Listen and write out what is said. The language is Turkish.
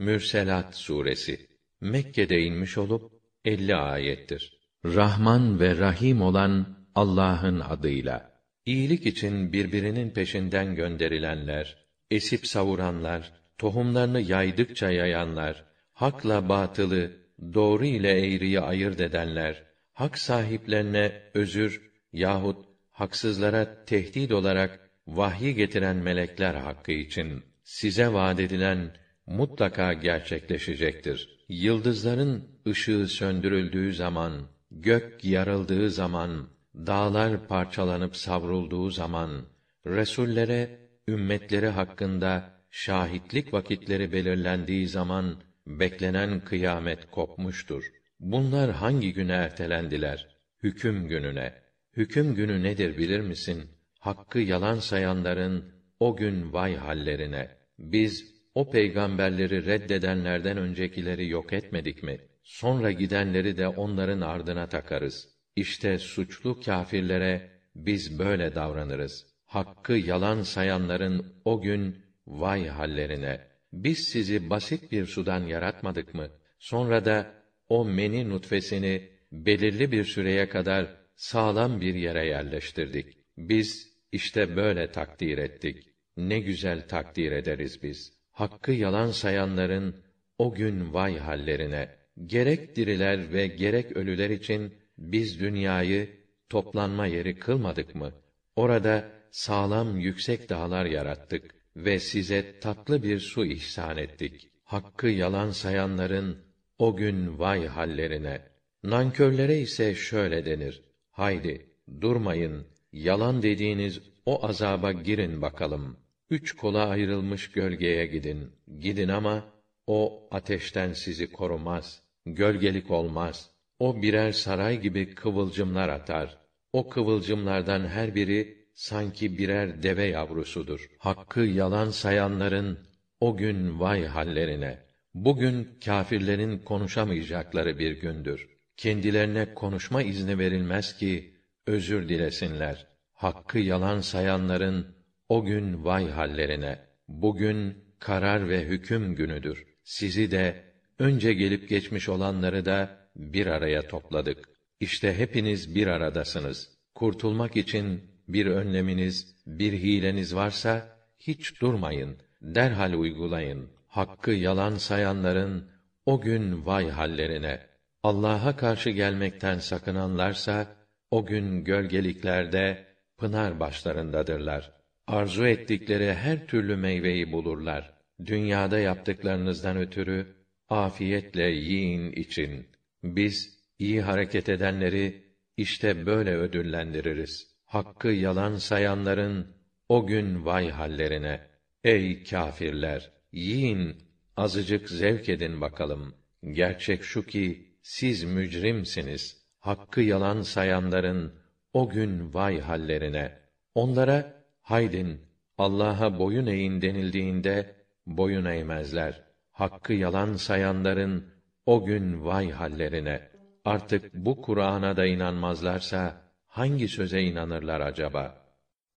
Mürselat suresi Mekke'de inmiş olup 50 ayettir. Rahman ve Rahim olan Allah'ın adıyla. İyilik için birbirinin peşinden gönderilenler, esip savuranlar, tohumlarını yaydıkça yayanlar, hakla batılı, doğru ile eğriyi ayırt edenler, hak sahiplerine özür yahut haksızlara tehdit olarak vahyi getiren melekler hakkı için size vaad edilen mutlaka gerçekleşecektir. Yıldızların ışığı söndürüldüğü zaman, gök yarıldığı zaman, dağlar parçalanıp savrulduğu zaman, resullere ümmetleri hakkında şahitlik vakitleri belirlendiği zaman beklenen kıyamet kopmuştur. Bunlar hangi güne ertelendiler? Hüküm gününe. Hüküm günü nedir bilir misin? Hakkı yalan sayanların o gün vay hallerine. Biz o peygamberleri reddedenlerden öncekileri yok etmedik mi? Sonra gidenleri de onların ardına takarız. İşte suçlu kâfirlere biz böyle davranırız. Hakkı yalan sayanların o gün vay hallerine. Biz sizi basit bir sudan yaratmadık mı? Sonra da o meni nutfesini belirli bir süreye kadar sağlam bir yere yerleştirdik. Biz işte böyle takdir ettik. Ne güzel takdir ederiz biz. Hakkı yalan sayanların o gün vay hallerine. Gerek diriler ve gerek ölüler için biz dünyayı toplanma yeri kılmadık mı? Orada sağlam yüksek dağlar yarattık ve size tatlı bir su ihsan ettik. Hakkı yalan sayanların o gün vay hallerine. Nankörlere ise şöyle denir: Haydi durmayın, yalan dediğiniz o azaba girin bakalım. Üç kola ayrılmış gölgeye gidin. Gidin ama o ateşten sizi korumaz. Gölgelik olmaz. O birer saray gibi kıvılcımlar atar. O kıvılcımlardan her biri sanki birer deve yavrusudur. Hakkı yalan sayanların o gün vay hallerine. Bugün kâfirlerin konuşamayacakları bir gündür. Kendilerine konuşma izni verilmez ki özür dilesinler. Hakkı yalan sayanların o gün vay hallerine. Bugün karar ve hüküm günüdür. Sizi de önce gelip geçmiş olanları da bir araya topladık. İşte hepiniz bir aradasınız. Kurtulmak için bir önleminiz, bir hileniz varsa hiç durmayın, derhal uygulayın. Hakkı yalan sayanların o gün vay hallerine. Allah'a karşı gelmekten sakınanlarsa o gün gölgeliklerde pınar başlarındadırlar. Arzu ettikleri her türlü meyveyi bulurlar. Dünyada yaptıklarınızdan ötürü afiyetle yiyin için. Biz iyi hareket edenleri işte böyle ödüllendiririz. Hakkı yalan sayanların o gün vay hallerine. Ey kâfirler, yiyin, azıcık zevk edin bakalım. Gerçek şu ki siz mücrimsiniz. Hakkı yalan sayanların o gün vay hallerine. Onlara haydin Allah'a boyun eğin denildiğinde boyun eğmezler. Hakkı yalan sayanların o gün vay hallerine. Artık bu Kur'an'a da inanmazlarsa hangi söze inanırlar acaba?